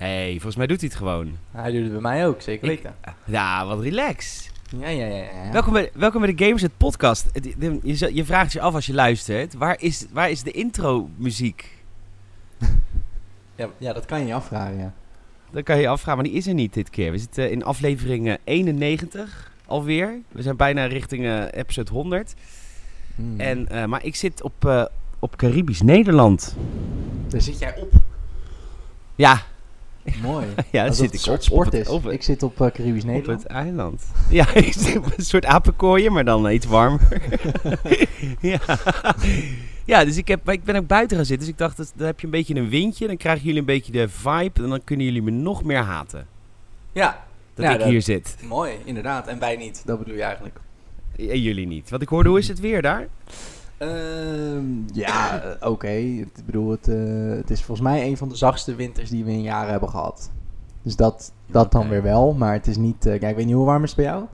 hey, volgens mij doet hij het gewoon. Hij doet het bij mij ook, zeker Ik- weten. Ja, wat relax. Ja, ja, ja. ja. Welkom, bij, welkom bij de Gamers het podcast. Je, je vraagt je af als je luistert, waar is, waar is de intro muziek? ja, ja, dat kan je je afvragen, ja. Dan kan je je afvragen, maar die is er niet dit keer. We zitten in aflevering eh, 91 alweer. We zijn bijna richting eh, episode 100. Hmm. En, eh, maar ik zit op, eh, op Caribisch Nederland. daar zit jij op. Ja, Mooi. ja Als zit dat ik op, soort sport op, het, is. op, het- ik zit op eh, Caribisch op Nederland. het eiland. Ja, ik zit op een soort apenkooien, maar dan iets warmer. ja. ja, dus ik, heb, ik ben ook buiten gaan zitten. Dus ik dacht, dat- dan heb je een beetje een windje. Dan krijgen jullie een beetje de vibe. En dan kunnen jullie me nog meer haten. Ja, Dat Ja, ik dat- hier zit. mooi, inderdaad. En wij niet, dat bedoel je eigenlijk. En jullie niet. Want ik hoorde, hoe is het weer daar? Ehm, ja, eh, oké. Ik bedoel, het, eh, het is volgens mij een van de zachtste winters die we in jaren hebben gehad. Dus dat, dat dan weer wel, maar het is niet... eh, kijk, ik weet niet hoe warm is het bij jou?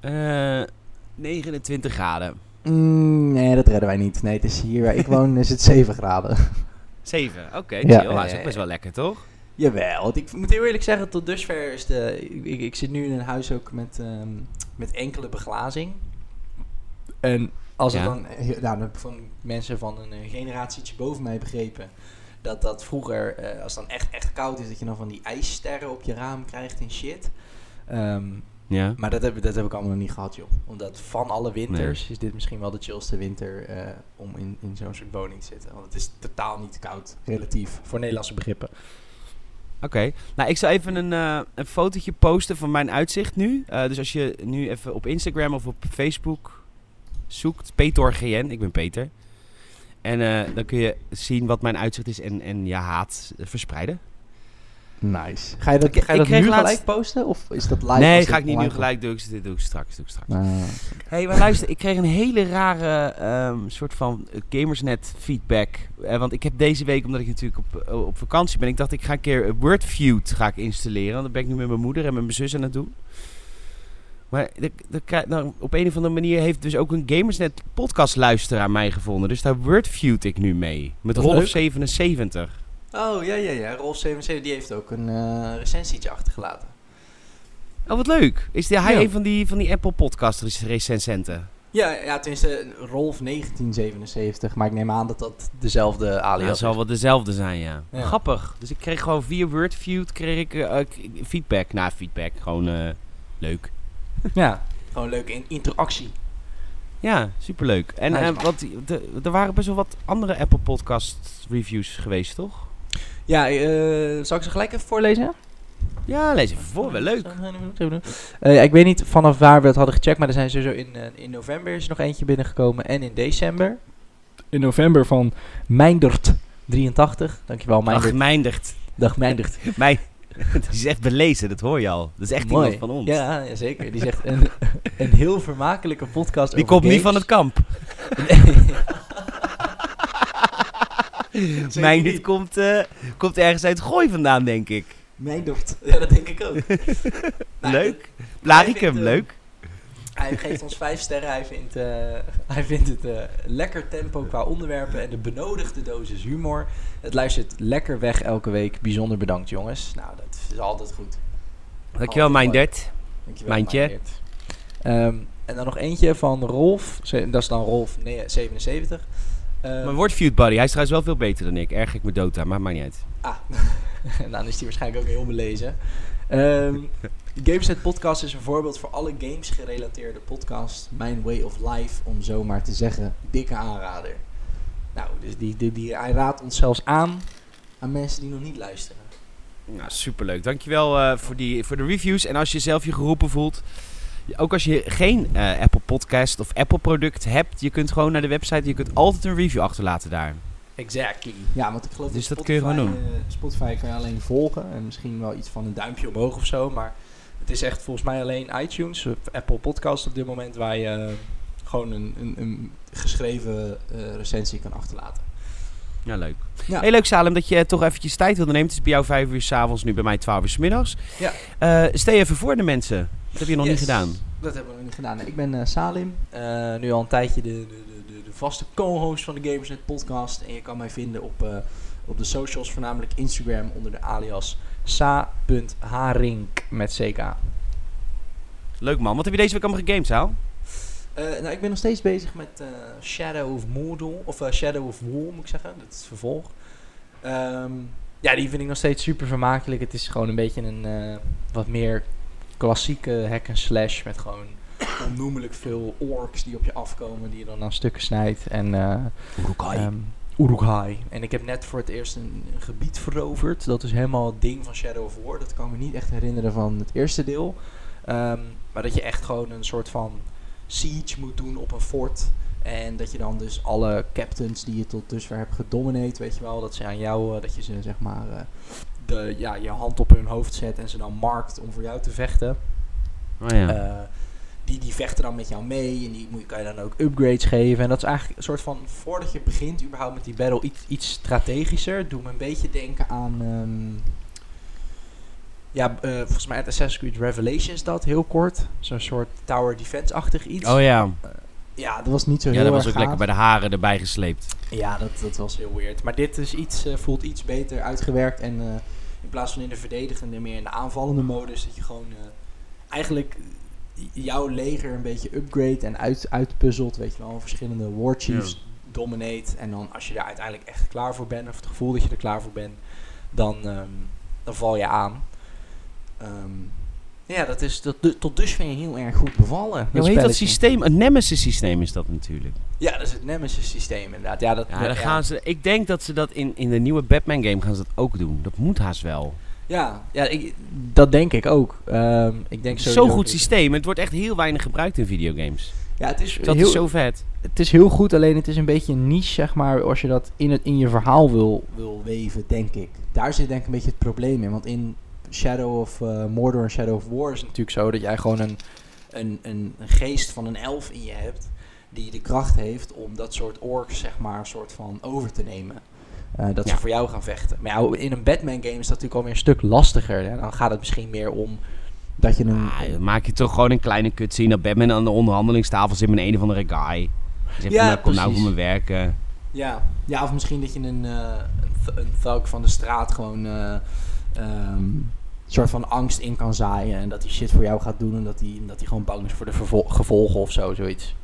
Eh 29 graden. Mm, nee, dat redden wij niet. Nee, het is hier waar ik woon is het 7 graden. 7. Oké, Ja, chill. ja, Dat is ook best wel lekker, toch? Jawel, want ik moet heel eerlijk zeggen, tot dusver is de... Ik, ik, ik zit nu in een huis ook met, ehm, met enkele beglazing. En als dan... Nou, dan van mensen van een eh, generatietje boven mij begrepen... Dat dat vroeger, eh, als het dan echt, echt koud is, dat je dan van die ijssterren op je raam krijgt en shit. Ehm, Ja. maar dat heb, dat heb ik allemaal nog niet gehad, joh. Omdat van alle winters is dit misschien wel de chillste winter om in, in zo'n soort woning te zitten. Want het is totaal niet koud, relatief, voor Nederlandse begrippen. Oké. Nou, ik zal even een, eh een fotootje posten van mijn uitzicht nu. Dus als je nu even op Instagram of op Facebook zoekt, PetorGN, ik ben Peter. En eh, dan kun je zien wat mijn uitzicht is en, en je haat verspreiden. Nice. Ga je dat, Ik- ga je ik dat nu laatst- gelijk posten? Of is dat live? nee, ga ik niet nu gelijk doen. Dit doe ik straks. Doe ik straks. Ah, hey, maar luister, ik kreeg een hele rare ehm, soort van Gamersnet feedback. Eh, want ik heb deze week, omdat ik natuurlijk op, eh, op vakantie ben, ik dacht ik ga een keer Wordfeud ga ik installeren. Want dat ben ik nu met mijn moeder en met mijn zus aan het doen. Maar de, de, nou, op een of andere manier heeft dus ook een Gamersnet podcast luisteraar mij gevonden. Dus daar Wordfeud ik nu mee. Met Dat is Rolf leuk. 77. Oh, ja, ja, ja. Rolf 77 die heeft ook een eh recensietje achtergelaten. Oh, wat leuk. Is die, hij Ja. een van die, van die Apple podcast rec- recensenten? Ja, ja, tenminste Rolf 1977. Maar ik neem aan dat dat dezelfde Ja, alias dat zal wel dezelfde zijn, ja. Ja. Grappig. Dus ik kreeg gewoon via Wordfeud kreeg ik, eh, feedback. Nou, feedback. Gewoon eh, leuk. Ja, gewoon leuke in- interactie. Ja, superleuk. En Nice, eh, wat, de- er waren best wel wat andere Apple podcast reviews geweest, toch? Ja, eh, zal ik ze gelijk even voorlezen? Ja, lees even voor. Wel leuk. Eh, ik weet niet vanaf waar we het hadden gecheckt, maar er zijn sowieso in, in november is er nog eentje binnengekomen en in december. In november van Mijndert83. Dankjewel, Ach, Mijndert. Mijndert. Dag Mijndert. Mij, het is echt belezen, dat hoor je al. Dat is echt Mooi. iemand van ons. Ja, zeker. Die zegt een, een heel vermakelijke podcast Die komt niet van het kamp. Mijndert niet. komt, eh, komt ergens uit Gooi vandaan, denk ik. Mijndert. Ja, dat denk ik ook. Nou, leuk. Blaricum, leuk. Hij geeft ons vijf sterren. Hij vindt, eh, hij vindt het eh, lekker tempo qua onderwerpen en de benodigde dosis humor. Het luistert lekker weg elke week. Bijzonder bedankt, jongens. Nou, dat is altijd goed. Dankjewel, Mijndert. Dankjewel, Mijntje. Mijndert. Ehm, en dan nog eentje van Rolf. Ze- Dat is dan Rolf nee, 77. Ehm, Maar wordt feud buddy. Hij is trouwens wel veel beter dan ik. Erg ik me dood aan, maar maakt niet uit. Ah, en dan is die waarschijnlijk ook heel belezen. Ehm de Gameset podcast is een voorbeeld voor alle games gerelateerde podcasts. Mijn way of life, om zo maar te zeggen. Dikke aanrader. Nou, dus die, die, die, hij raadt ons zelfs aan aan mensen die nog niet luisteren. Nou, superleuk. Dankjewel eh voor, die, voor de reviews. En als je zelf je geroepen voelt, ook als je geen eh, Apple podcast of Apple product hebt, je kunt gewoon naar de website, je kunt altijd een review achterlaten daar. Exactly. Ja, want ik geloof Dus dat dat kun je Spotify, gewoon doen. eh, Spotify kan je alleen volgen en misschien wel iets van een duimpje omhoog of zo. Maar het is echt volgens mij alleen iTunes of Apple Podcast op dit moment waar je eh, gewoon een, een, een geschreven eh, recensie kan achterlaten. Ja, leuk. Ja. Heel leuk, Salem, dat je toch eventjes tijd wilde nemen. Het is bij jou vijf uur s'avonds, nu bij mij twaalf uur s middags. Ja. Eh, stel je even voor de mensen. Dat heb je nog Yes. niet gedaan. Dat hebben we nog niet gedaan. Ik ben eh, Salim, eh, nu al een tijdje de, de, de, de, vaste co-host van de Gamersnet podcast. En je kan mij vinden op, eh, Op de socials, voornamelijk Instagram, onder de alias sa.harink met ck. Leuk man. Wat heb je deze week allemaal gegamed, Saal? Eh, nou, ik ben nog steeds bezig met eh, Shadow of Mordor, of eh, Shadow of War moet ik zeggen, dat is het vervolg. Ehm, ja, die vind ik nog steeds super vermakelijk. Het is gewoon een beetje een eh, wat meer klassieke hack and slash met gewoon onnoemelijk veel orks die op je afkomen, die je dan aan stukken snijdt. En eh Uruk-hai. En ik heb net voor het eerst een, een gebied veroverd. Dat is helemaal het ding van Shadow of War. Dat kan ik me niet echt herinneren van het eerste deel. Ehm, maar dat je echt gewoon een soort van siege moet doen op een fort. En dat je dan dus alle captains die je tot dusver hebt gedominate, weet je wel, dat ze aan jou, eh, dat je ze zeg maar eh, de, ja, je hand op hun hoofd zet en ze dan markt om voor jou te vechten. Oh ja. Eh, die, die vechten dan met jou mee en die moet, kan je dan ook upgrades geven. En dat is eigenlijk een soort van, voordat je begint überhaupt met die battle, iets, iets strategischer. Doe me een beetje denken aan, ehm, ja, eh, volgens mij uit Assassin's Creed Revelations dat, heel kort. Zo'n soort tower defense-achtig iets. oh ja. Ja, dat was niet zo Ja, heel dat was erg ook lekker bij de haren erbij gesleept. Ja, dat, dat was heel weird. Maar dit is iets, eh, voelt iets beter uitgewerkt. En eh, in plaats van in de verdedigende, meer in de aanvallende modus. Dat je gewoon eh, eigenlijk jouw leger een beetje upgrade en uit, uitpuzzelt. Weet je wel, verschillende war chiefs dominate. En dan als je daar uiteindelijk echt klaar voor bent, of het gevoel dat je er klaar voor bent, dan, ehm, dan val je aan. Ehm, ja, dat is tot, du- tot dusver heel erg goed bevallen. Hoe heet dat systeem? Het Nemesis systeem is dat natuurlijk. Ja, dat is het Nemesis systeem inderdaad. Ja, dat, Ja, dan gaan ze, ik denk dat ze dat in, in de nieuwe Batman game gaan ze dat ook doen. Dat moet haast wel. Ja, ja ik, dat denk ik ook. Ehm, ik denk Zo'n goed systeem. Het wordt echt heel weinig gebruikt in videogames. Ja, het is, Dat heel, is zo vet. het is heel goed, alleen het is een beetje een niche, zeg maar, als je dat in, het, in je verhaal wil, wil weven, denk ik. Daar zit denk ik een beetje het probleem in. Want in Shadow of eh, Mordor en Shadow of War is het natuurlijk zo dat jij gewoon een, een, een, een geest van een elf in je hebt. Die de kracht heeft om dat soort orks, zeg maar, een soort van over te nemen. Eh, dat ze voor jou gaan vechten. Maar ja, in een Batman game is dat natuurlijk alweer een stuk lastiger. Hè? Dan gaat het misschien meer om dat je een... Ah, dan maak je toch gewoon een kleine cutscene dat Batman aan de onderhandelingstafel zit met een of andere guy. Die zegt Ja, van, nou, kom nou voor mijn werken. Ja, ja of misschien dat je een, eh, een, th- een thug van de straat gewoon eh, een soort van angst in kan zaaien. En dat hij shit voor jou gaat doen en dat hij, dat hij gewoon bang is voor de gevolgen of zo, zoiets.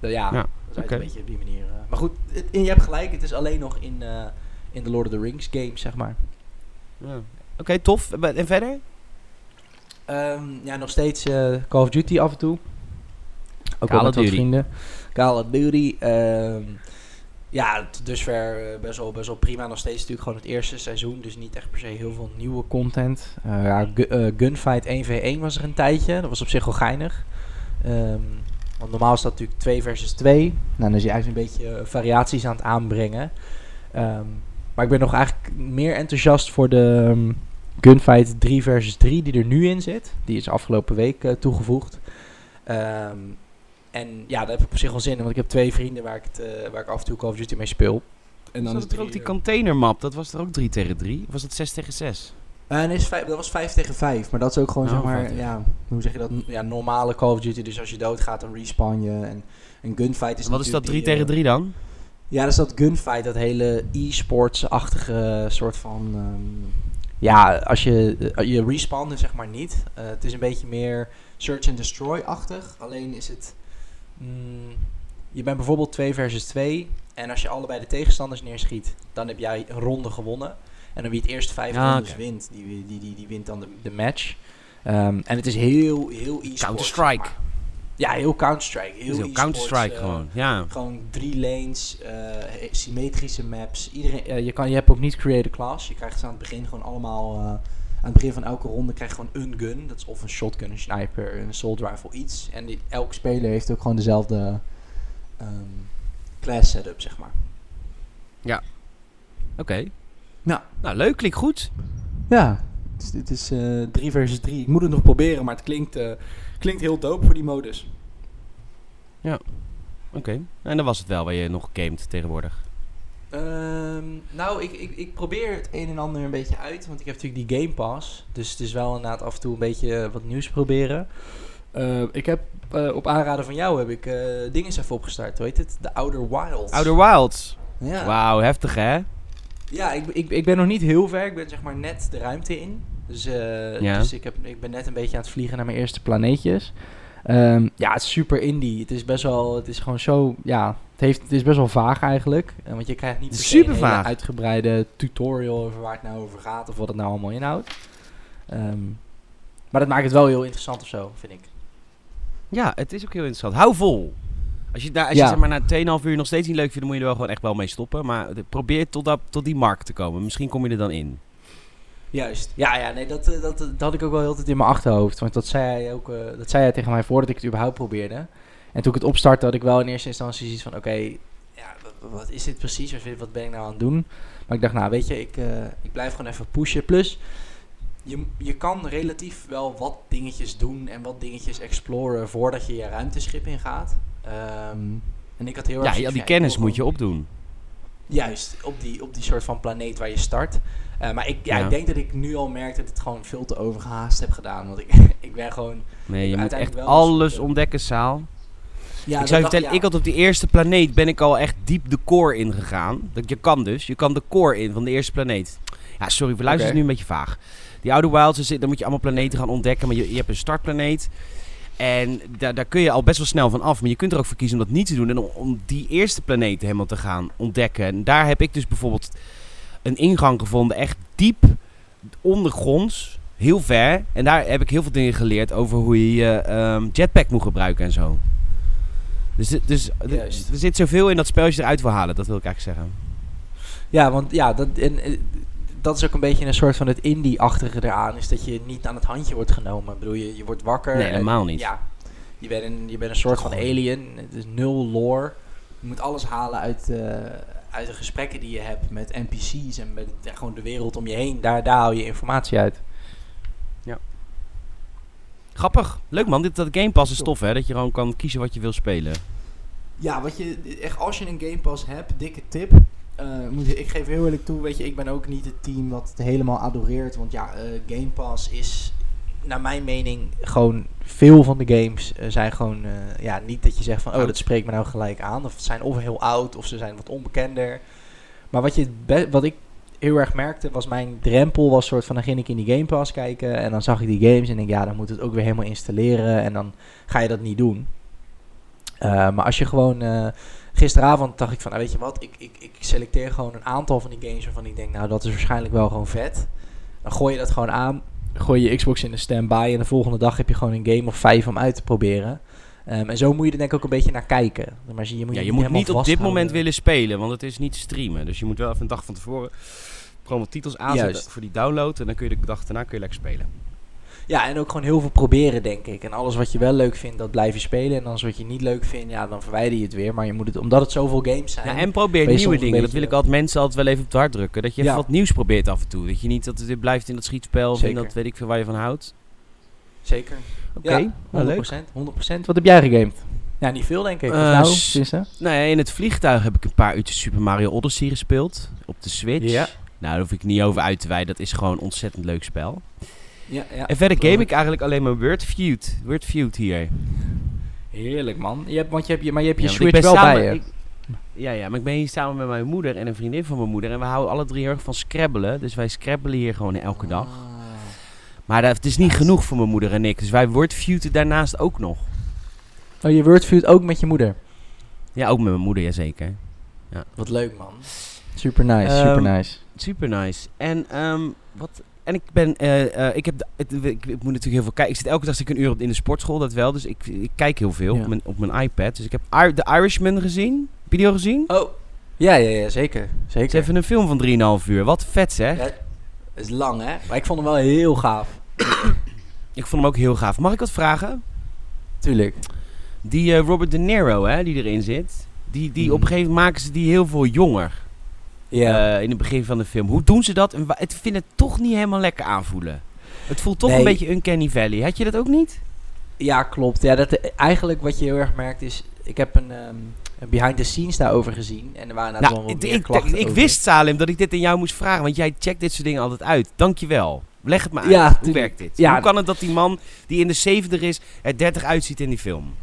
Dat- ja, Ja, een beetje op die manier. eh. maar goed, het- je hebt gelijk, het is alleen nog in, eh, in de Lord of the Rings games, zeg maar. Ja. Oké, tof. En verder? Ehm, ja, nog steeds eh, Call of Duty af en toe. Ook Call wel of met wat vrienden. Call of Duty. ehm, ja, tot dusver eh, best, wel, best wel prima. Nog steeds natuurlijk gewoon het eerste seizoen. Dus niet echt per se heel veel nieuwe content. Ja, Gu- Gunfight 1v1 was er een tijdje. Dat was op zich wel geinig. Ehm, want normaal is dat natuurlijk 2 versus 2. Nou, dan is je eigenlijk een beetje eh, variaties aan het aanbrengen. Ehm, maar ik ben nog eigenlijk meer enthousiast voor de ehm, Gunfight 3 versus 3 die er nu in zit. Die is afgelopen week eh, toegevoegd. Ehm, en ja, daar heb ik op zich wel zin in. Want ik heb twee vrienden waar ik, het, eh, waar ik af en toe Call of Duty mee speel. En Dan is is er ook die containermap. Dat was er ook 3 tegen 3? Of was dat 6 tegen 6? Eh, nee, dat was 5 tegen 5. Maar dat is ook gewoon, Oh, zeg maar, vijf ja, hoe zeg je dat? Ja, normale Call of Duty. Dus als je doodgaat, dan respawn je. En een gunfight is Wat is dat natuurlijk 3 die, eh, tegen 3 dan? Ja, dat is dat gunfight, dat hele e-sports-achtige soort van... ehm, ja, als je, eh, je respawnt zeg maar niet. Eh, het is een beetje meer search and destroy-achtig. Alleen is het... mm, je bent bijvoorbeeld 2 versus 2. En als je allebei de tegenstanders neerschiet, dan heb jij een ronde gewonnen. En dan wie het eerst vijf rondes oké. wint, die, die, die, die wint dan de, de match. Ehm, en het is heel, heel e-sports. Counter-Strike. Ja, heel Counter-Strike. Heel, Heel Counter-Strike eh, gewoon. Ja. gewoon drie lanes, eh, symmetrische maps. Iedereen, eh, je, kan, je hebt ook niet create a class. Je krijgt ze aan het begin gewoon allemaal... aan het begin van elke ronde krijg je gewoon een gun. Dat is of een shotgun, een sniper, een assault rifle, iets. En die, elke speler heeft ook gewoon dezelfde ehm, class setup, zeg maar. Oké. Nou. Nou, leuk. Klinkt goed. Ja, het is, het is eh, 3 versus 3. Ik moet het nog proberen, maar het klinkt, eh, klinkt heel dope voor die modus. Oké. En dan was het wel waar je nog gamet tegenwoordig. Ehm, nou, ik, ik, ik probeer het een en ander een beetje uit. Want ik heb natuurlijk die Game Pass. Dus het is wel inderdaad af en toe een beetje eh, wat nieuws proberen. Eh, ik heb eh, op aanraden van jou heb ik eh dingen even opgestart. Hoe heet het? The Outer Wilds. Outer Wilds. Ja. Wauw, heftig hè? Ja, ik, ik, ik ben nog niet heel ver. Ik ben zeg maar net de ruimte in. Dus, eh, Ja. dus ik, heb, ik ben net een beetje aan het vliegen naar mijn eerste planeetjes. Ehm, ja, het is super indie. Het is best wel, het is gewoon zo, ja, het, heeft, het is best wel vaag eigenlijk. Eh, want je krijgt niet super vaag. uitgebreide tutorial over waar het nou over gaat of wat het nou allemaal inhoudt. Ehm, maar dat maakt het wel heel interessant of zo, vind ik. Ja, het is ook heel interessant. Hou vol. Als je, daar, als je zeg maar, na 2,5 uur nog steeds niet leuk vindt, dan moet je er wel gewoon echt wel mee stoppen. Maar probeer tot, dat, tot die markt te komen. Misschien kom je er dan in. Juist. Ja, ja, nee, dat, eh, dat, dat had ik ook wel heel tijd in mijn achterhoofd. Want dat zei hij ook, eh, dat zei hij tegen mij voordat ik het überhaupt probeerde. En toen ik het opstartte, had ik wel in eerste instantie zoiets van, oké, ja, wat, is dit precies? Wat, wat ben ik nou aan het doen? Maar ik dacht, nou, weet je, ik, eh, ik blijf gewoon even pushen. Plus, je, je kan relatief wel wat dingetjes doen en wat dingetjes exploren voordat je je ruimteschip ingaat. Ehm en ik had heel erg Ja, ja, die kennis moet je opdoen. Juist, op die, op die soort van planeet waar je start. Eh, maar ik, ja, Ja. ik denk dat ik nu al merk dat ik het gewoon veel te overgehaast heb gedaan. Want ik, ik ben gewoon... Nee, je moet echt alles ontdekken, Saal. Ja, ik zou je vertellen, ik had op die eerste planeet ben ik al echt diep de core ingegaan. Dat je kan dus, je kan de core in van de eerste planeet. Ja, sorry, we luisteren nu een beetje vaag. Die oude wilds, dan moet je allemaal planeten gaan ontdekken. Maar je, je hebt een startplaneet. En daar, daar kun je al best wel snel van af. Maar je kunt er ook voor kiezen om dat niet te doen. En om, om die eerste planeet helemaal te gaan ontdekken. En daar heb ik dus bijvoorbeeld een ingang gevonden. Echt diep ondergronds. Heel ver. En daar heb ik heel veel dingen geleerd over hoe je je ehm, jetpack moet gebruiken en zo. Dus, dus Juist. er zit zoveel in dat spel als je eruit wil halen. Dat wil ik eigenlijk zeggen. Ja, want ja, dat, en, eh, dat is ook een beetje een soort van het indie-achtige eraan. Is dat je niet aan het handje wordt genomen. Ik bedoel, je, je wordt wakker. Nee, helemaal niet. Ja, je bent een, je bent een soort van alien. Het is nul lore. Je moet alles halen uit, eh, uit de gesprekken die je hebt met NPC's en met ja, gewoon de wereld om je heen. Daar, daar haal je informatie uit. Grappig. Leuk man. Dit, dat Game Pass is tof hè. Dat je gewoon kan kiezen wat je wil spelen. Ja, wat je, echt, als je een Game Pass hebt, dikke tip. Eh, moet, ik geef heel eerlijk toe, weet je, ik ben ook niet het team wat het helemaal adoreert. Want ja, eh, Game Pass is, naar mijn mening, gewoon veel van de games eh, zijn gewoon, ja, niet dat je zegt van, oh, dat spreekt me nou gelijk aan. Of zijn of heel oud, of ze zijn wat onbekender. Maar wat, je wat ik heel erg merkte, was mijn drempel was soort van, dan ging ik in die Game Pass kijken en dan zag ik die games en denk, ja, dan moet het ook weer helemaal installeren en dan ga je dat niet doen. Maar als je gewoon... gisteravond dacht ik van, nou weet je wat, ik, ik, ik selecteer gewoon een aantal van die games waarvan ik denk, nou dat is waarschijnlijk wel gewoon vet. Dan gooi je dat gewoon aan, gooi je Xbox in de standby en de volgende dag heb je gewoon een game of vijf om uit te proberen. Ehm, en zo moet je er denk ik ook een beetje naar kijken. Maar je moet Ja, je je moet niet op dit moment willen spelen. Want het is niet streamen. Dus je moet wel even een dag van tevoren gewoon wat titels aanzetten Juist. voor die download. En dan kun je de dag daarna kun je lekker spelen. Ja, en ook gewoon heel veel proberen, denk ik. En alles wat je wel leuk vindt, dat blijf je spelen. En alles wat je niet leuk vindt, ja, dan verwijder je het weer. Maar je moet het, omdat het zoveel games zijn... Ja, en probeer nieuwe dingen. Dat wil ik altijd mensen altijd wel even op het hart drukken. Dat je even Ja. wat nieuws probeert af en toe. Dat je niet dat het blijft in dat schietspel of in Zeker. dat weet ik veel waar je van houdt. Zeker. Oké, Ja, nou, leuk. 100%, 100%. Wat heb jij gegamed? Ja, niet veel denk ik. Eh, nou, s- tenminste? Nee, in het vliegtuig heb ik een paar uurtjes Super Mario Odyssey gespeeld. Op de Switch. Ja. Nou, daar hoef ik niet over uit te wijden. Dat is gewoon een ontzettend leuk spel. Ja, ja. En verder game ik eigenlijk alleen maar Word Feud. Word Feud hier. Heerlijk man. Je hebt, want je hebt je, maar je hebt je Ja, Switch ben wel samen- bij je. ik- ja, ja, maar ik ben hier samen met mijn moeder en een vriendin van mijn moeder. En we houden alle drie heel erg van scrabbelen. Dus wij scrabbelen hier gewoon elke dag. Ah. Maar dat, het is niet genoeg voor mijn moeder en ik. Dus wij Word Feuden daarnaast ook nog. Oh, je wordfeud ook met je moeder. Ja, ook met mijn moeder, jazeker. Wat leuk man. Super nice, Ehm, super nice. Super nice. En, ehm, wat, en ik ben, eh, eh, ik heb, de- het, ik, ik moet natuurlijk heel veel kijken. Ik zit elke dag zit ik een uur op, in de sportschool, dat wel. Dus ik, ik kijk heel veel Ja. op, mijn, op mijn iPad. Dus ik heb The Irishman gezien. Al gezien? Oh. Ja, ja, ja, zeker. Het is Zeker. even een film van 3,5 uur. Wat vet zeg. Ja, is lang hè? Maar ik vond hem wel heel gaaf. Ik vond hem ook heel gaaf. Mag ik wat vragen? Tuurlijk. Die eh, Robert De Niro, hè, die erin zit. Die, die Mhm. op een gegeven moment maken ze die heel veel jonger. Ja. eh, in het begin van de film. Hoe doen ze dat? En Het vind het toch niet helemaal lekker aanvoelen. Het voelt toch Nee. een beetje Uncanny Valley. Had je dat ook niet? Ja, klopt. Ja, dat, eigenlijk wat je heel erg merkt is... Ik heb een, ehm, een behind the scenes daarover gezien. En er waren nou ik, ik, ik wist, Salem, dat ik dit aan jou moest vragen. Want jij checkt dit soort dingen altijd uit. Dankjewel. Leg het me uit. Ja, Hoe werkt dit? Ja. Hoe kan het dat die man die in de 70 is, er 30 uitziet in die film?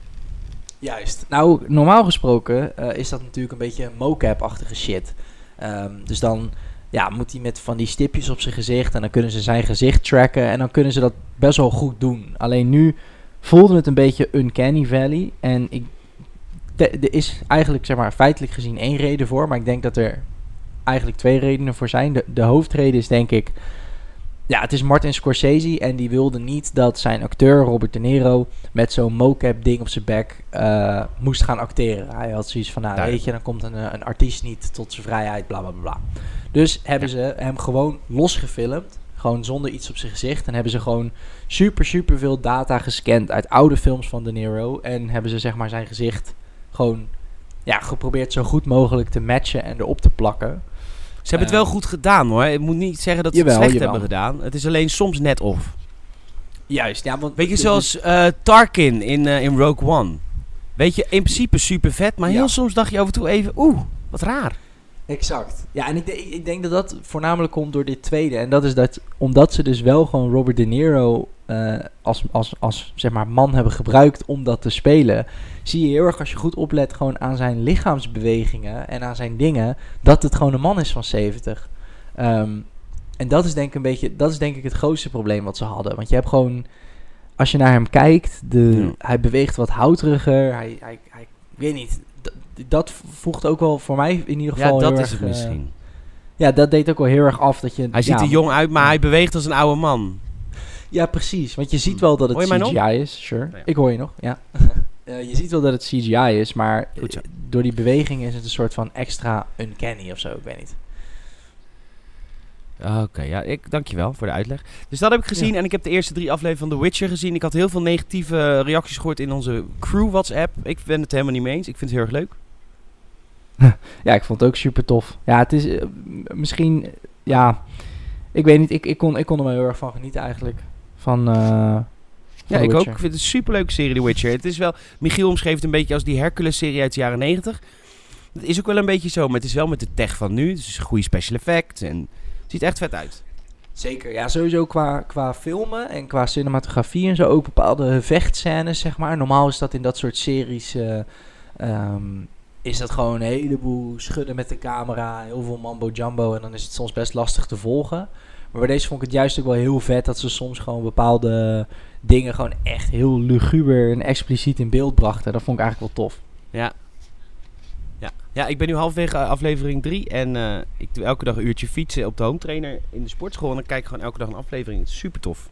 Juist. Nou, normaal gesproken eh, is dat natuurlijk een beetje mocap-achtige shit. Ehm, dus dan ja, moet hij met van die stipjes op zijn gezicht. En dan kunnen ze zijn gezicht tracken. En dan kunnen ze dat best wel goed doen. Alleen nu voelde het een beetje Uncanny Valley. En ik, er is eigenlijk, zeg maar, feitelijk gezien één reden voor. Maar ik denk dat er eigenlijk twee redenen voor zijn. De, de hoofdreden is denk ik ja, het is Martin Scorsese en die wilde niet dat zijn acteur Robert De Niro met zo'n mocap ding op zijn bek uh, moest gaan acteren. Hij had zoiets van, nou weet je, dan komt een, eh, een artiest niet tot zijn vrijheid, bla bla bla. Dus hebben ze hem gewoon losgefilmd, gewoon zonder iets op zijn gezicht. En hebben ze gewoon super super veel data gescand uit oude films van De Niro. En hebben ze zeg maar zijn gezicht gewoon ja, geprobeerd zo goed mogelijk te matchen en erop te plakken. Ze hebben het wel goed gedaan hoor. Ik moet niet zeggen dat ze het slecht hebben gedaan. Het is alleen soms net of. Juist, ja. Want Weet je, zoals uh, Tarkin in, uh, in Rogue One. Weet je, in principe super vet, maar heel soms dacht je af en toe even, oeh, wat raar. Exact. Ja, en ik, ik, denk dat dat voornamelijk komt door dit tweede. En dat is dat, omdat ze dus wel gewoon Robert De Niro uh, als, als, als zeg maar man hebben gebruikt om dat te spelen, zie je heel erg als je goed oplet gewoon aan zijn lichaamsbewegingen en aan zijn dingen, dat het gewoon een man is van 70. Um, ehm, en dat is denk ik een beetje, dat is denk ik het grootste probleem wat ze hadden. Want je hebt gewoon, als je naar hem kijkt, de, hij beweegt wat houteriger, hij, hij, hij ik weet niet, dat voegt ook wel voor mij in ieder geval Ja, dat is het uh, misschien. Ja, dat deed ook wel heel erg af dat je... Hij ziet er jong uit, maar hij beweegt als een oude man. Ja, precies. Want je ziet wel dat het CGI is. Sure. Ik hoor je nog, ja. uh, je ziet wel dat het CGI is, maar door die beweging is het een soort van extra uncanny of zo. Ik weet niet. Oké, ja, ik dankjewel voor de uitleg. Dus dat heb ik gezien en ik heb de eerste drie afleveringen van The Witcher gezien. Ik had heel veel negatieve reacties gehoord in onze crew WhatsApp. Ik ben het helemaal niet mee eens. Ik vind het heel erg leuk. ja, ik vond het ook super tof. Ja, het is uh, misschien, ja, ik weet niet, ik, ik, kon, ik kon er wel heel erg van genieten eigenlijk. Van, uh, ja, ik ook. Ik vind het een superleuke serie, The Witcher. Het is wel, Michiel omschreef het een beetje als die Hercules-serie uit de jaren 90. Dat is ook wel een beetje zo, maar het is wel met de tech van nu. Dus een goede special effect en het ziet echt vet uit. Zeker, ja, sowieso qua, qua filmen en qua cinematografie en zo ook bepaalde vechtscènes, zeg maar. Normaal is dat in dat soort series, uh, um, is dat gewoon een heleboel schudden met de camera, heel veel mambo jumbo en dan is het soms best lastig te volgen. Maar bij deze vond ik het juist ook wel heel vet dat ze soms gewoon bepaalde dingen gewoon echt heel luguber en expliciet in beeld brachten. Dat vond ik eigenlijk wel tof. Ja. Ja, ja ik ben nu halverwege aflevering 3 en uh, ik doe elke dag een uurtje fietsen op de home trainer in de sportschool. En dan kijk ik gewoon elke dag een aflevering. Super tof.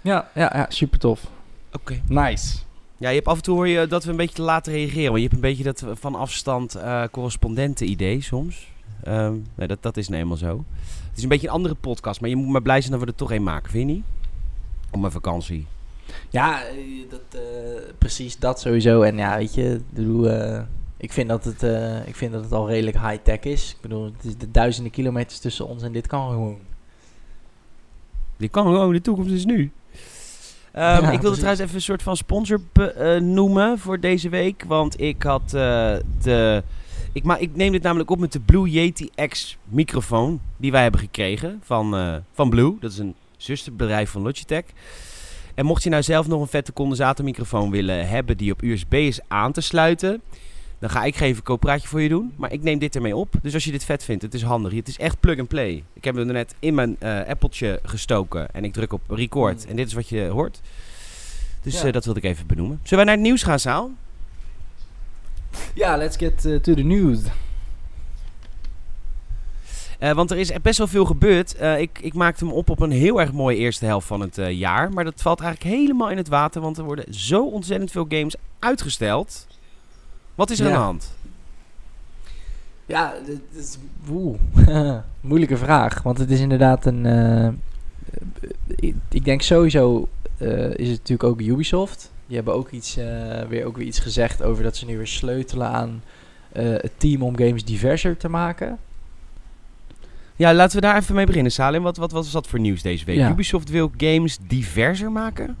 Ja, ja, ja super tof. Oké. Nice. Ja, je hebt af en toe hoor je dat we een beetje te laten reageren. Want je hebt een beetje dat van afstand uh, correspondenten idee soms. Um, nee, dat, dat is nou eenmaal zo is een beetje een andere podcast, maar je moet maar blij zijn dat we er toch een maken, vind je niet? Op mijn vakantie. Ja, eh, dat, uh, precies dat sowieso. En ja, weet je, uh, ik, vind dat het, uh, ik vind dat het al redelijk high-tech is. Ik bedoel, het is de duizenden kilometers tussen ons en dit kan gewoon. Dit kan gewoon, de toekomst is nu. Um, ja, ik wilde trouwens even een soort van sponsor noemen voor deze week. Want ik had de ik, maar, ik neem dit namelijk op met de Blue Yeti X microfoon die wij hebben gekregen van, uh, van Blue. Dat is een zusterbedrijf van Logitech. En mocht je nou zelf nog een vette condensatormicrofoon willen hebben die op USB is aan te sluiten, dan ga ik geen verkooppraatje voor je doen. Maar ik neem dit ermee op. Dus als je dit vet vindt, het is handig. Het is echt plug and play. Ik heb hem er net in mijn uh, Appletje gestoken en ik druk op record. Mm. En dit is wat je hoort. Dus ja. uh, dat wilde ik even benoemen. Zullen wij naar het nieuws gaan, Saal? Ja, let's get uh, to the news. Uh, want er is best wel veel gebeurd. Uh, ik, ik maakte hem op op een heel erg mooie eerste helft van het jaar. Maar dat valt eigenlijk helemaal in het water. Want er worden zo ontzettend veel games uitgesteld. Wat is er ja. aan de hand? Ja, dat is moeilijke vraag. Want het is inderdaad een... Ik, ik, denk sowieso is het natuurlijk ook Ubisoft. Die hebben ook, iets, uh, weer, ook weer iets gezegd over dat ze nu weer sleutelen aan uh, het team om games diverser te maken. Ja, laten we daar even mee beginnen, Salim. Wat, wat, wat was dat voor nieuws deze week? Ja. Ubisoft wil games diverser maken?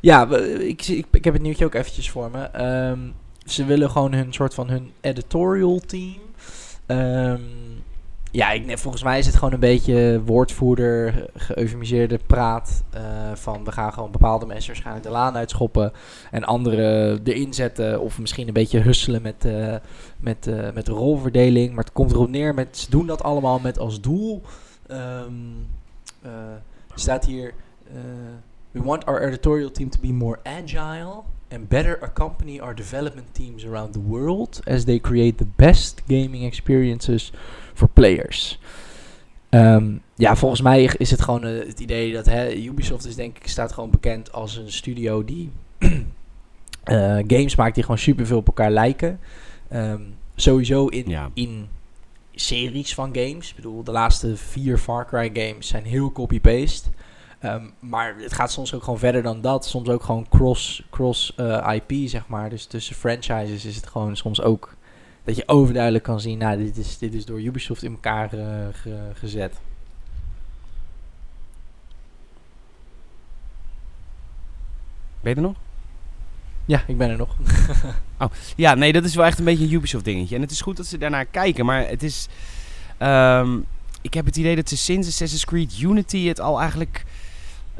Ja, ik, ik, ik heb het nieuwtje ook eventjes voor me. Um, ze willen gewoon hun soort van hun editorial team... Um, ja, ik, volgens mij is het gewoon een beetje woordvoerder, geëufemiseerde praat. eh, van we gaan gewoon bepaalde mensen waarschijnlijk de laan uitschoppen. En anderen erin zetten. Of misschien een beetje husselen met, eh, met, eh, met de rolverdeling. Maar het komt erop neer met ze doen dat allemaal met als doel. eh, staat hier. we want our editorial team to be more agile. And better accompany our development teams around the world as they create the best gaming experiences voor players. Ehm, ja, volgens mij is het gewoon eh, het idee dat hè, Ubisoft is denk ik staat gewoon bekend als een studio die eh, games maakt die gewoon superveel op elkaar lijken. Ehm, sowieso in, Ja. in series van games. Ik bedoel, de laatste vier Far Cry games zijn heel copy-paste. Ehm, maar het gaat soms ook gewoon verder dan dat. Soms ook gewoon cross, cross eh, IP, zeg maar. Dus tussen franchises is het gewoon soms ook dat je overduidelijk kan zien, nou, dit is, dit is door Ubisoft in elkaar eh, ge- gezet. Ben je er nog? Ja, ik ben er nog. Ja, nee, dat is wel echt een beetje een Ubisoft dingetje. En het is goed dat ze daarnaar kijken, maar het is... ehm, ik heb het idee dat ze sinds Assassin's Creed Unity het al eigenlijk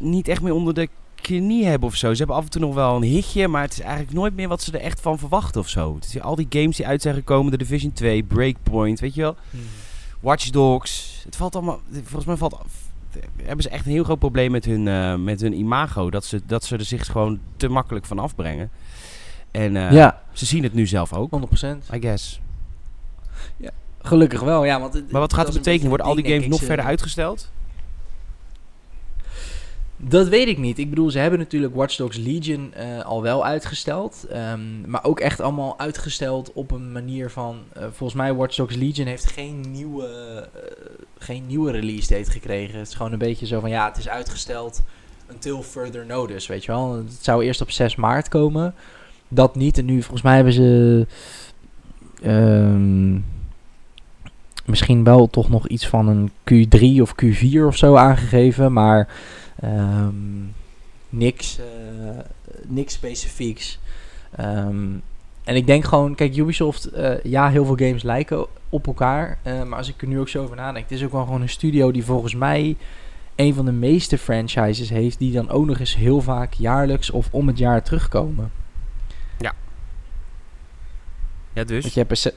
niet echt meer onder de knie hebben of zo. Ze hebben af en toe nog wel een hitje, maar het is eigenlijk nooit meer wat ze er echt van verwachten of zo. Het is al die games die uit zijn gekomen, de Division 2, Breakpoint, weet je wel. Watch Dogs. Het valt allemaal. Volgens mij valt. Hebben ze echt een heel groot probleem met hun, eh, met hun imago. Dat ze, dat ze er zich gewoon te makkelijk van afbrengen. En eh, ja, ze zien het nu zelf ook. 100%. I guess. Gelukkig wel, ja. Want het- Maar wat gaat dat het betekenen? Worden al die games nog verder uitgesteld? Dat weet ik niet. Ik bedoel, ze hebben natuurlijk Watch Dogs Legion eh, al wel uitgesteld. ehm, maar ook echt allemaal uitgesteld op een manier van... eh, volgens mij Watch Dogs Legion heeft geen nieuwe, eh, geen nieuwe release date gekregen. Het is gewoon een beetje zo van... Ja, het is uitgesteld until further notice, weet je wel. Het zou eerst op 6 maart komen. Dat niet. En nu, volgens mij hebben ze... ehm, misschien wel toch nog iets van een Q3 of Q4 of zo aangegeven. Maar ehm, niks, eh, niks specifieks. Ehm, en ik denk gewoon, kijk, Ubisoft, eh, ja, heel veel games lijken op elkaar. eh, maar als ik er nu ook zo over nadenk, het is ook wel gewoon een studio die volgens mij een van de meeste franchises heeft, die dan ook nog eens heel vaak jaarlijks of om het jaar terugkomen. Ja, dus. Want je hebt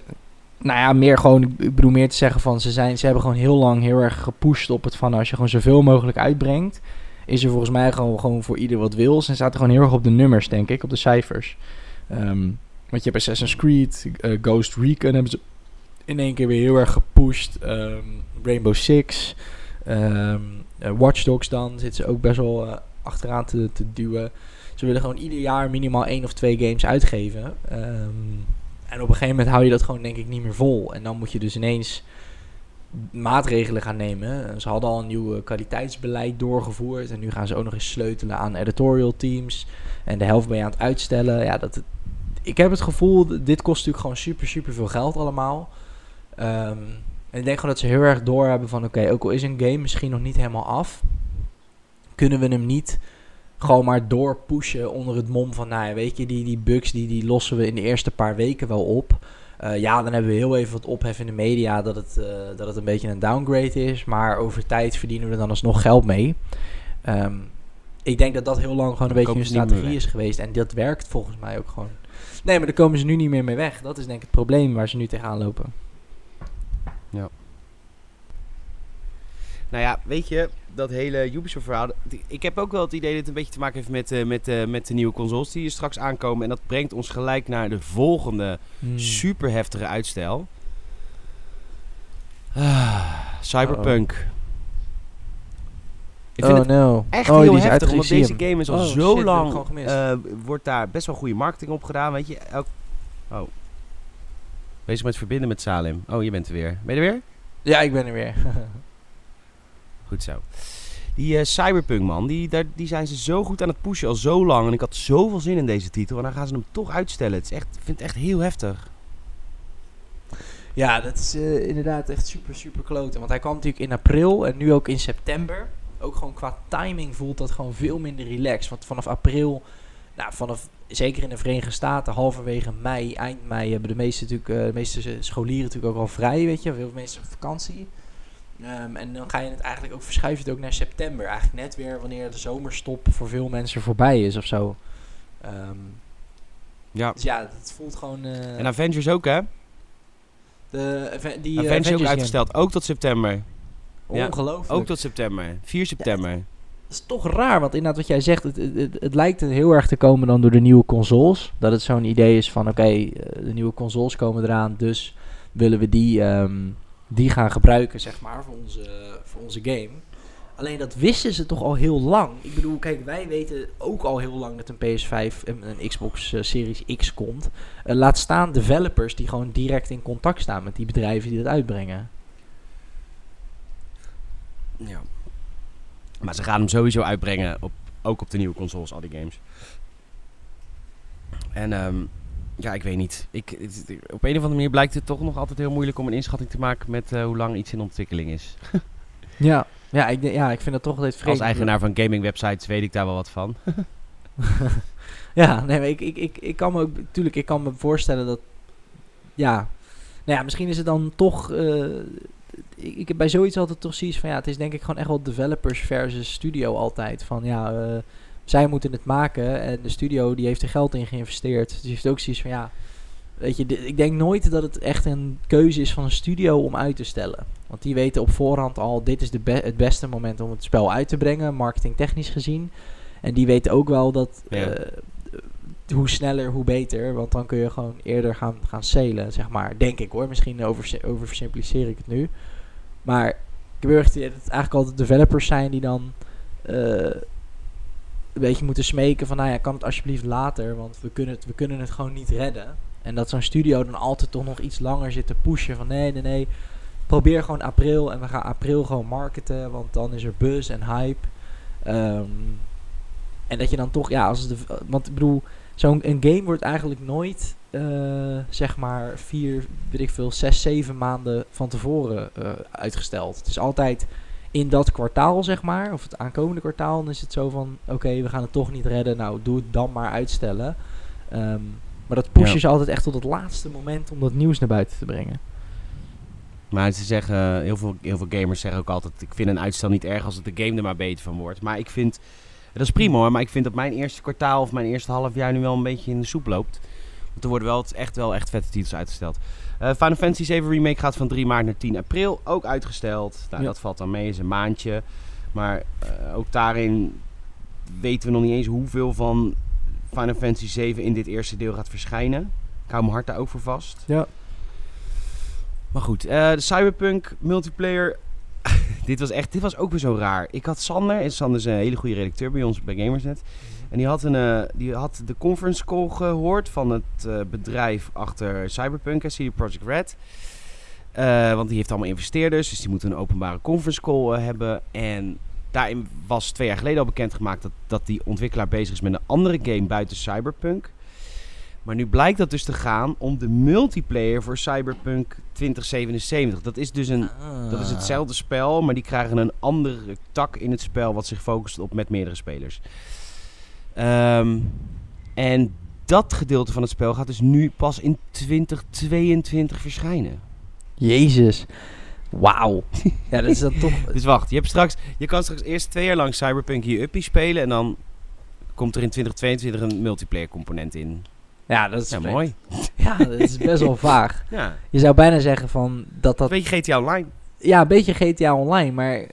nou ja, meer gewoon, ik bedoel meer te zeggen van, ze, zijn, ze hebben gewoon heel lang heel erg gepusht op het van, als je gewoon zoveel mogelijk uitbrengt, is er volgens mij gewoon, gewoon voor ieder wat wil. Ze zaten gewoon heel erg op de nummers, denk ik, op de cijfers. Ehm, want je hebt Assassin's Creed, eh, Ghost Recon hebben ze in één keer weer heel erg gepusht. Ehm, Rainbow Six, eh, Watch Dogs dan, zitten ze ook best wel eh, achteraan te, te duwen. Ze willen gewoon ieder jaar minimaal één of twee games uitgeven. En op een gegeven moment hou je dat gewoon denk ik niet meer vol. En dan moet je dus ineens maatregelen gaan nemen. Ze hadden al een nieuw kwaliteitsbeleid doorgevoerd. En nu gaan ze ook nog eens sleutelen aan editorial teams. En de helft ben je aan het uitstellen. Ja, dat, ik heb het gevoel, dit kost natuurlijk gewoon super, super veel geld allemaal. Ehm, en ik denk gewoon dat ze heel erg doorhebben van... Oké, ook al is een game misschien nog niet helemaal af... Kunnen we hem niet gewoon maar doorpushen onder het mom van... Nou ja, weet je, die, die bugs die, die lossen we in de eerste paar weken wel op... Eh, ja, dan hebben we heel even wat ophef in de media dat het, eh, dat het een beetje een downgrade is. Maar over tijd verdienen we er dan alsnog geld mee. Ehm, ik denk dat dat heel lang gewoon een beetje meer strategie is geweest. En dat werkt volgens mij ook gewoon. Nee, maar daar komen ze nu niet meer mee weg. Dat is denk ik het probleem waar ze nu tegenaan lopen. Nou ja, weet je, dat hele Ubisoft-verhaal. Ik heb ook wel het idee dat het een beetje te maken heeft met, eh, met, eh, met de nieuwe consoles die hier straks aankomen. En dat brengt ons gelijk naar de volgende Hmm. super heftige uitstel. Ah, Cyberpunk. Ik vind oh het no. echt oh, heel heftig, omdat deze game is al Oh, zo shit, lang... gemist. eh, wordt daar best wel goede marketing op gedaan, weet je. Elk... Oh. Bezig met verbinden met Salem. Oh, je bent er weer. Ben je er weer? Ja, ik ben er weer. Zo. Die eh, Cyberpunk man, die, daar, die zijn ze zo goed aan het pushen al zo lang. En ik had zoveel zin in deze titel. En dan gaan ze hem toch uitstellen. Het is echt, ik vind het echt heel heftig. Ja, dat is eh, inderdaad echt super, super kloten. Want hij kwam natuurlijk in april en nu ook in september. Ook gewoon qua timing voelt dat gewoon veel minder relaxed. Want vanaf april, nou, vanaf, zeker in de Verenigde Staten, halverwege mei, eind mei, hebben de meeste, natuurlijk, eh, de meeste scholieren natuurlijk ook al vrij, weet je. Veel mensen op vakantie. Ehm, en dan ga je het eigenlijk ook verschuiven het ook naar september. Eigenlijk net weer wanneer de zomerstop voor veel mensen voorbij is of zo. Ehm, Ja. dus ja, het voelt gewoon... eh, En Avengers ook, hè? de, die, eh, Avengers ook game. uitgesteld. Ook tot september. Ja, Ongelooflijk. Ook tot september. 4 september. Dat is toch raar, want inderdaad wat jij zegt, het, het, het, het lijkt heel erg te komen dan door de nieuwe consoles. Dat het zo'n idee is van, oké, eh, de nieuwe consoles komen eraan, dus willen we die, ehm, die gaan gebruiken, zeg maar, voor onze, voor onze game. Alleen dat wisten ze toch al heel lang. Ik bedoel, kijk, wij weten ook al heel lang dat een PS5 en een Xbox eh, Series X komt. Eh, laat staan developers die gewoon direct in contact staan met die bedrijven die dat uitbrengen. Ja. Maar ze gaan hem sowieso uitbrengen, op, ook op de nieuwe consoles, al die games. En ehm, ja, ik weet niet. Ik, het- op een of andere manier blijkt het toch nog altijd heel moeilijk om een inschatting te maken met eh, hoe lang iets in ontwikkeling is. Ja, ja, ik, ja, ik vind dat toch altijd vreemd. Als eigenaar van gaming websites weet ik daar wel wat van. Ja, nee, maar ik, ik, ik, ik kan me ook, tuurlijk, ik kan me voorstellen dat, ja, nou ja, misschien is het dan toch, eh, ik, ik heb bij zoiets altijd toch zoiets van, ja, het is denk ik gewoon echt wel developers versus studio altijd. Van, ja, eh, zij moeten het maken en de studio die heeft er geld in geïnvesteerd. Dus die heeft ook zoiets van, ja, weet je, ik denk nooit dat het echt een keuze is van een studio om uit te stellen. Want die weten op voorhand al, dit is de be- het beste moment om het spel uit te brengen, marketingtechnisch gezien. En die weten ook wel dat Ja. eh, hoe sneller, hoe beter. Want dan kun je gewoon eerder gaan, gaan salen, zeg maar. Denk ik hoor. Misschien over, oversimpliceer ik het nu. Maar ik heb heel erg het idee dat het eigenlijk altijd developers zijn die dan eh, een beetje moeten smeken van... Nou ja, kan het alsjeblieft later, want we kunnen het, we kunnen het gewoon niet redden. En dat zo'n studio dan altijd toch nog iets langer zit te pushen van... Nee, nee, nee, probeer gewoon april en we gaan april gewoon marketen, want dan is er buzz en hype. Ehm, en dat je dan toch, ja, als de, want ik bedoel, zo'n game wordt eigenlijk nooit, eh, zeg maar, vier, weet ik veel, zes, zeven maanden van tevoren eh, uitgesteld. Het is altijd in dat kwartaal, zeg maar, of het aankomende kwartaal, dan is het zo van, oké, we gaan het toch niet redden, nou, doe het dan maar uitstellen. Ehm, maar dat pushen Ja. ze altijd echt tot het laatste moment om dat nieuws naar buiten te brengen. Maar ze zeggen, heel veel, heel veel gamers zeggen ook altijd... ik vind een uitstel niet erg als het de game er maar beter van wordt. Maar ik vind... Dat is prima hoor, maar ik vind dat mijn eerste kwartaal of mijn eerste half jaar nu wel een beetje in de soep loopt. Want er worden wel echt wel echt vette titels uitgesteld. Eh, Final Fantasy 7 Remake gaat van 3 maart naar 10 april. Ook uitgesteld. Nou, Ja. dat valt dan mee, is een maandje. Maar eh, ook daarin weten we nog niet eens hoeveel van Final Fantasy 7 in dit eerste deel gaat verschijnen. Ik hou mijn hart daar ook voor vast. Ja. Maar goed, eh, de Cyberpunk multiplayer. dit was echt, dit was ook weer zo raar. Ik had Sander, en Sander is een hele goede redacteur bij ons bij Gamersnet. En die had, een, eh, die had de conference call gehoord van het eh, bedrijf achter Cyberpunk, CD Projekt Red. Eh, want die heeft allemaal investeerders, dus die moeten een openbare conference call hebben. En daarin was twee jaar geleden al bekendgemaakt dat, dat die ontwikkelaar bezig is met een andere game buiten Cyberpunk. Maar nu blijkt dat dus te gaan om de multiplayer voor Cyberpunk 2077. Dat is dus een dat is hetzelfde spel, maar die krijgen een andere tak in het spel wat zich focust op met meerdere spelers. Ehm, en dat gedeelte van het spel gaat dus nu pas in 2022 verschijnen. Jezus. Wauw. ja, dat is dan toch... Dus wacht, je, hebt straks, je kan straks eerst twee jaar lang Cyberpunk hier uppie spelen en dan komt er in 2022 een multiplayer component in. Ja, dat is Ja, mooi. Ja, dat is best wel vaag. Ja, Je zou bijna zeggen van dat dat... een beetje GTA Online. Ja, een beetje GTA Online, maar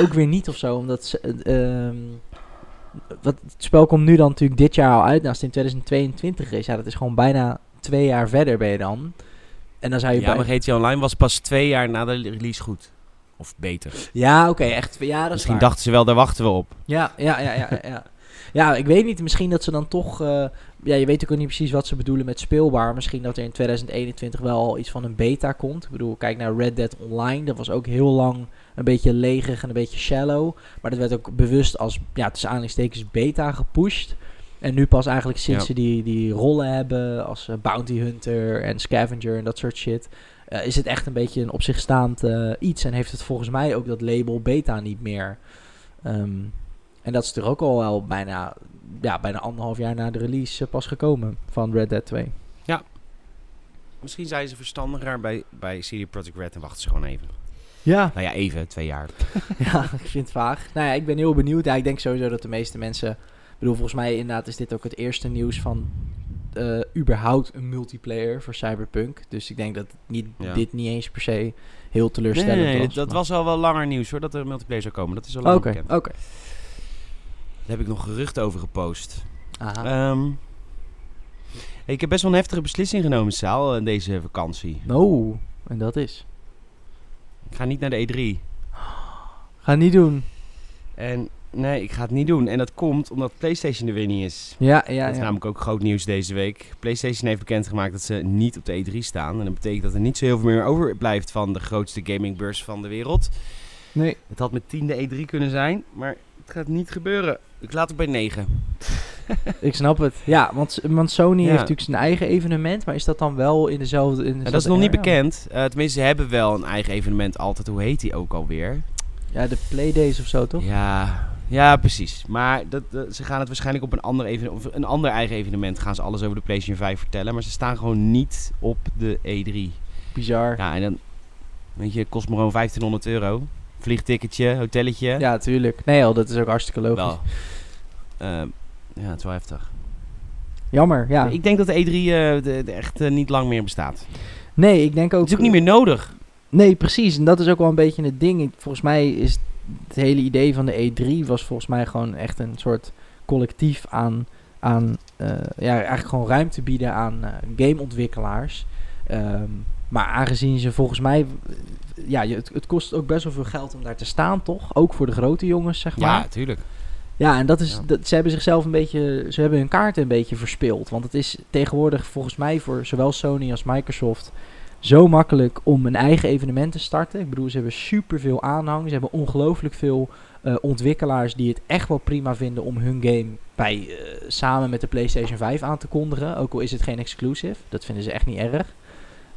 ook weer niet of zo. Omdat ze, eh, ehm, wat, het spel komt nu dan natuurlijk dit jaar al uit. Nou, als het in 2022 is, ja, dat is gewoon bijna twee jaar verder ben je dan. En dan zou je Ja, bij... maar GTA Online was pas twee jaar na de release goed. Of beter. Ja, oké, echt. Ja, dat Misschien dachten ze wel, daar wachten we op. Ja, ja, ja, ja, ja. Ja, ik weet niet. Misschien dat ze dan toch... eh, ja, je weet ook niet precies wat ze bedoelen met speelbaar. Misschien dat er in 2021 wel al iets van een beta komt. Ik bedoel, kijk naar Red Dead Online. Dat was ook heel lang een beetje legerig en een beetje shallow. Maar dat werd ook bewust als, ja, tussen aanhalingstekens beta gepusht. En nu pas eigenlijk sinds Ja. ze die, die rollen hebben als eh, Bounty Hunter en Scavenger en dat soort shit... eh, is het echt een beetje een op zich staand iets. En heeft het volgens mij ook dat label beta niet meer. Ehm, en dat is er ook al wel bijna, ja, bijna anderhalf jaar na de release eh, pas gekomen van Red Dead 2. Misschien zijn ze verstandiger bij, bij CD Projekt Red en wachten ze gewoon even. Ja, Nou ja, even, twee jaar. ja, ik vind het vaag. Nou ja, ik ben heel benieuwd. Ja, ik denk sowieso dat de meeste mensen... Ik bedoel, volgens mij inderdaad is dit ook het eerste nieuws van... eh, überhaupt een multiplayer voor Cyberpunk. Dus ik denk dat niet, Ja. dit niet eens per se heel teleurstellend nee, nee, was. dat maar- was al wel langer nieuws hoor, dat er een multiplayer zou komen. Dat is al lang Oké, bekend. oké. Daar heb ik nog geruchten over gepost. Aha. Ehm, ik heb best wel een heftige beslissing genomen, Saal, in deze vakantie. Oh, en dat is... Ik ga niet naar de E3. Ga niet doen. En nee, ik ga het niet doen. En dat komt omdat PlayStation er weer niet is. Ja, ja, dat is ja. namelijk ook groot nieuws deze week. PlayStation heeft bekendgemaakt dat ze niet op de E3 staan. En dat betekent dat er niet zo heel veel meer overblijft van de grootste gamingbeurs van de wereld. Nee. Het had met 10 de E3 kunnen zijn, maar het gaat niet gebeuren. Ik laat het bij 9. Ik snap het. Ja, want, want Sony Ja. heeft natuurlijk zijn eigen evenement, maar is dat dan wel in dezelfde... In dezelfde dat is nog niet bekend. Eh, tenminste, ze hebben wel een eigen evenement altijd. Hoe heet die ook alweer? Ja, de Playdays of zo, toch? Ja, ja, precies. Maar dat, dat- ze gaan het waarschijnlijk op een ander, even, of een ander eigen evenement gaan ze alles over de PlayStation 5 vertellen. Maar ze staan gewoon niet op de E3. Bizar. Ja, Ja, en dan, weet je, kost me gewoon 1500 euro. Vliegticketje, hotelletje. tuurlijk. Nee, al, dat is ook hartstikke logisch. Ehm, ja, het is wel heftig. Jammer, ja. Ik denk dat de E3 eh, de, de echt eh, niet lang meer bestaat. nee, ik denk ook... Het is ook niet meer nodig. Nee, precies. En dat is ook wel een beetje het ding. Volgens mij is het hele idee van de E3 was volgens mij gewoon echt een soort collectief aan, aan eh, ja, eigenlijk gewoon ruimte bieden aan gameontwikkelaars. Ehm, maar aangezien ze volgens mij, ja, het, het kost ook best wel veel geld om daar te staan, toch? Ook voor de grote jongens, zeg maar. Ja, tuurlijk. Ja, en dat is, Ja. dat, ze hebben zichzelf een beetje, ze hebben hun kaarten een beetje verspeeld. Want het is tegenwoordig volgens mij voor zowel Sony als Microsoft zo makkelijk om een eigen evenement te starten. Ik bedoel, ze hebben superveel aanhang. Ze hebben ongelooflijk veel eh, ontwikkelaars die het echt wel prima vinden om hun game bij, eh, samen met de PlayStation 5 aan te kondigen. Ook al is het geen exclusive. Dat vinden ze echt niet erg.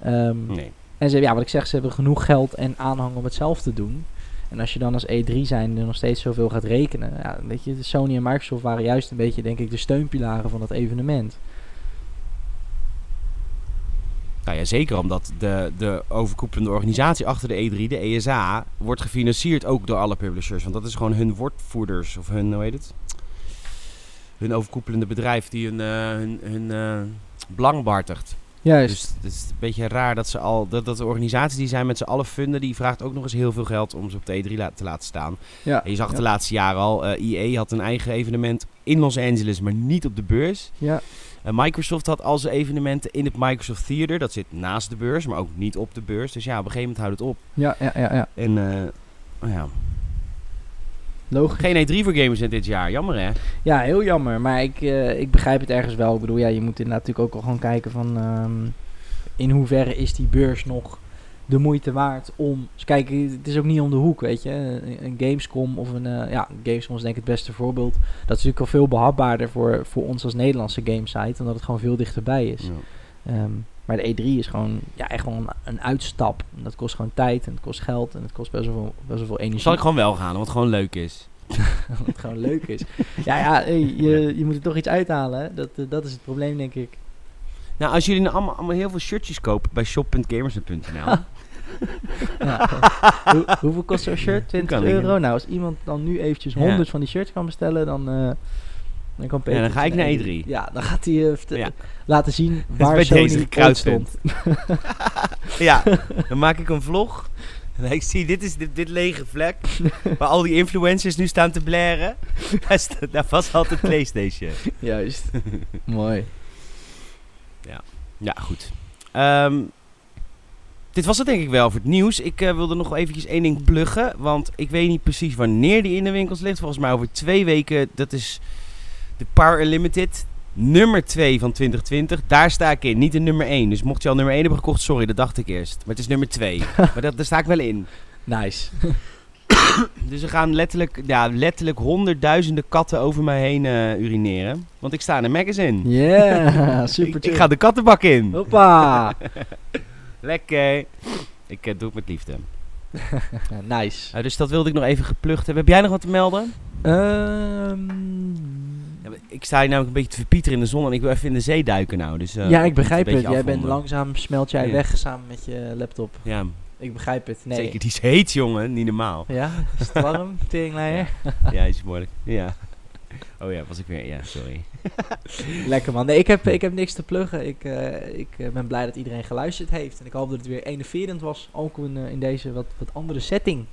Ehm, Nee. en ze, ja, wat ik zeg, ze hebben genoeg geld en aanhang om het zelf te doen. En als je dan als E3 zijn er nog steeds zoveel gaat rekenen. Ja, weet je, Sony en Microsoft waren juist een beetje, denk ik, de steunpilaren van dat evenement. Nou ja, zeker omdat de, de overkoepelende organisatie achter de E3, de ESA, wordt gefinancierd ook door alle publishers. Want dat is gewoon hun woordvoerders, of hun, hoe heet het? Hun overkoepelende bedrijf die hun, eh, hun, hun eh, belang. Juist. Dus het is een beetje raar dat ze al, dat, dat de organisatie die zij met z'n allen funden, die vraagt ook nog eens heel veel geld om ze op de E3 la- te laten staan. ja. En je zag het ja. de laatste jaren al, eh EA had een eigen evenement in Los Angeles, maar niet op de beurs. Ja, En Microsoft had al zijn evenementen in het Microsoft Theater. Dat zit naast de beurs, maar ook niet op de beurs. Dus ja, op een gegeven moment houdt het op. ja, ja, ja, ja. En nou ja, Logisch. geen E3 voor gamers in dit jaar. Jammer hè? Ja, heel jammer. Maar ik, eh, ik begrijp het ergens wel. Ik bedoel, ja, je moet inderdaad natuurlijk ook al gewoon kijken van... ehm, in hoeverre is die beurs nog de moeite waard om... Dus kijk, het is ook niet om de hoek, weet je. Een, een Gamescom of een... eh, ja, Gamescom is denk ik het beste voorbeeld. Dat is natuurlijk al veel behapbaarder voor, voor ons als Nederlandse gamesite. Omdat het gewoon veel dichterbij is. Ja. Ehm, maar de E3 is gewoon, ja, echt gewoon een, uitstap. En dat kost gewoon tijd en het kost geld en het kost best wel veel, best wel veel energie. Zal ik gewoon wel gaan, het gewoon leuk is. Wat gewoon leuk is. Ja, ja hey, je, je moet er toch iets uithalen. Hè? Dat, eh, dat is het probleem, denk ik. Nou, als jullie nou allemaal, allemaal heel veel shirtjes kopen bij shop.gamers.nl. Ja. Hoe, hoeveel kost zo'n shirt? 20 Kan ik euro? Nou, als iemand dan nu eventjes Ja. 100 van die shirts kan bestellen, dan, eh, dan kan Peter... Ja, dan ga ik naar eigen- E3. Ja, dan gaat hij eh, Ja. laten zien waar bij Sony deze stond. ja, dan maak ik een vlog. En ik zie, dit is dit, dit lege vlek. waar al die influencers nu staan te blaren. Daar, was altijd PlayStation. Juist. Mooi. Ja, goed. Ehm, dit was het denk ik wel voor het nieuws. Ik eh, wilde nog eventjes één ding pluggen. Want ik weet niet precies wanneer die in de winkels ligt. Volgens mij over twee weken. Dat is de Power Unlimited. Nummer 2 van 2020. Daar sta ik in. Niet de nummer 1. Dus mocht je al nummer 1 hebben gekocht, sorry, dat dacht ik eerst. Maar het is nummer 2. maar dat, daar sta ik wel in. Nice. Dus er gaan letterlijk, ja, letterlijk honderdduizenden katten over mij heen eh, urineren. Want ik sta in een magazine. Yeah, ik, super ik chill. ga de kattenbak in. Hoppa. Lekker. Ik eh, doe het met liefde. Nice. Eh, dus dat wilde ik nog even geplucht hebben. Heb jij nog wat te melden? Maar ik sta hier namelijk een beetje te verpieteren in de zon en ik wil even in de zee duiken nou. Dus, eh, ja, ik begrijp het. Jij bent langzaam, smelt jij Ja. weg samen met je laptop. Ja, Ik begrijp het. Nee. Zeker, die is heet, jongen. Niet normaal. Ja, is het warm, teringleier? Ja, is moeilijk. Ja. Oh ja, was ik weer... Ja, sorry. Lekker man. Nee, ik heb, ik heb niks te pluggen. Ik, eh, ik eh, ben blij dat iedereen geluisterd heeft. En ik hoop dat het weer enerverend was. Ook in, in deze wat, wat andere setting.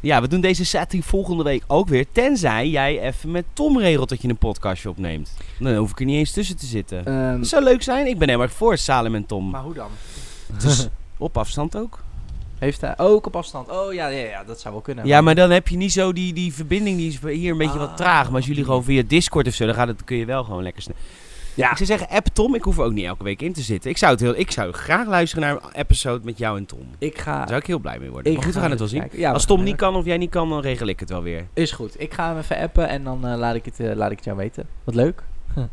Ja, we doen deze setting volgende week ook weer. Tenzij jij even met Tom regelt dat je een podcastje opneemt. Dan hoef ik er niet eens tussen te zitten. Ehm, Dat zou leuk zijn. Ik ben heel erg voor Salem en Tom. maar hoe dan? Dus op afstand ook. Heeft hij ook op afstand? Oh ja, ja, ja dat zou wel kunnen. Ja, maar dan heb je niet zo die, die verbinding. Die is hier een beetje Ah, wat traag. Maar als jullie gewoon via Discord of zo, dan gaat het, kun je wel gewoon lekker snel. Ja, Ik zou zeggen, app Tom. Ik hoef er ook niet elke week in te zitten. Ik zou, het heel, ik zou graag luisteren naar een episode met jou en Tom. ik ga... Daar zou ik heel blij mee worden. ik maar goed, we ga gaan het wel zien. Ja, Als Tom niet kan of jij niet kan, dan regel ik het wel weer. Is goed. Ik ga hem even appen en dan eh, laat, ik het, eh, laat ik het jou weten. Wat leuk.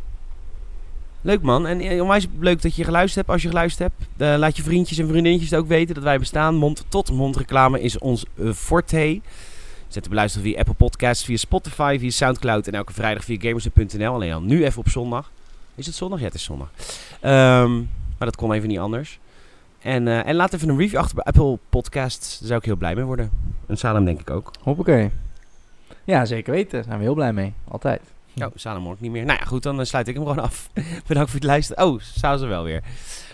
Leuk man. En eh, onwijs leuk dat je geluisterd hebt. Als je geluisterd hebt, laat je vriendjes en vriendinnetjes het ook weten dat wij bestaan. Mond tot mond reclame is ons forte. Zet te beluisteren via Apple Podcasts, via Spotify, via Soundcloud en elke vrijdag via gamers.nl. Alleen al nu even op zondag. Is het zondag? Ja, het is zondag. Ehm, maar dat kon even niet anders. En, eh, en laat even een review achter bij Apple Podcasts. Daar zou ik heel blij mee worden. En Salem denk ik ook. Hoppakee. Ja, zeker weten. Daar zijn we heel blij mee. Altijd. Oh, Salem hoor ik niet meer. Nou ja, goed, dan eh, sluit ik hem gewoon af. Bedankt voor het luisteren. Oh, zou ze wel weer.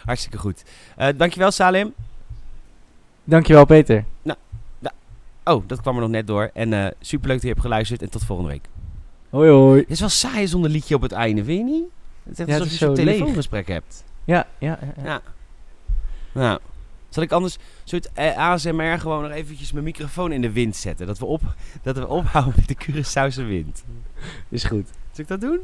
Hartstikke goed. Eh, dankjewel Salim. Dankjewel, Peter. Oh, dat kwam er nog net door. En eh superleuk dat je hebt geluisterd. En tot volgende week. Hoi, hoi. Het is wel saai zonder liedje op het einde, vind je niet? Het is echt Ja, alsof is je leeg. telefoongesprek hebt. Ja, ja, ja, ja. Ja. Nou, zal ik anders soort eh, ASMR gewoon nog eventjes mijn microfoon in de wind zetten? Dat we, op, dat we ophouden met de Curaçaose wind. Is goed. Zal ik dat doen?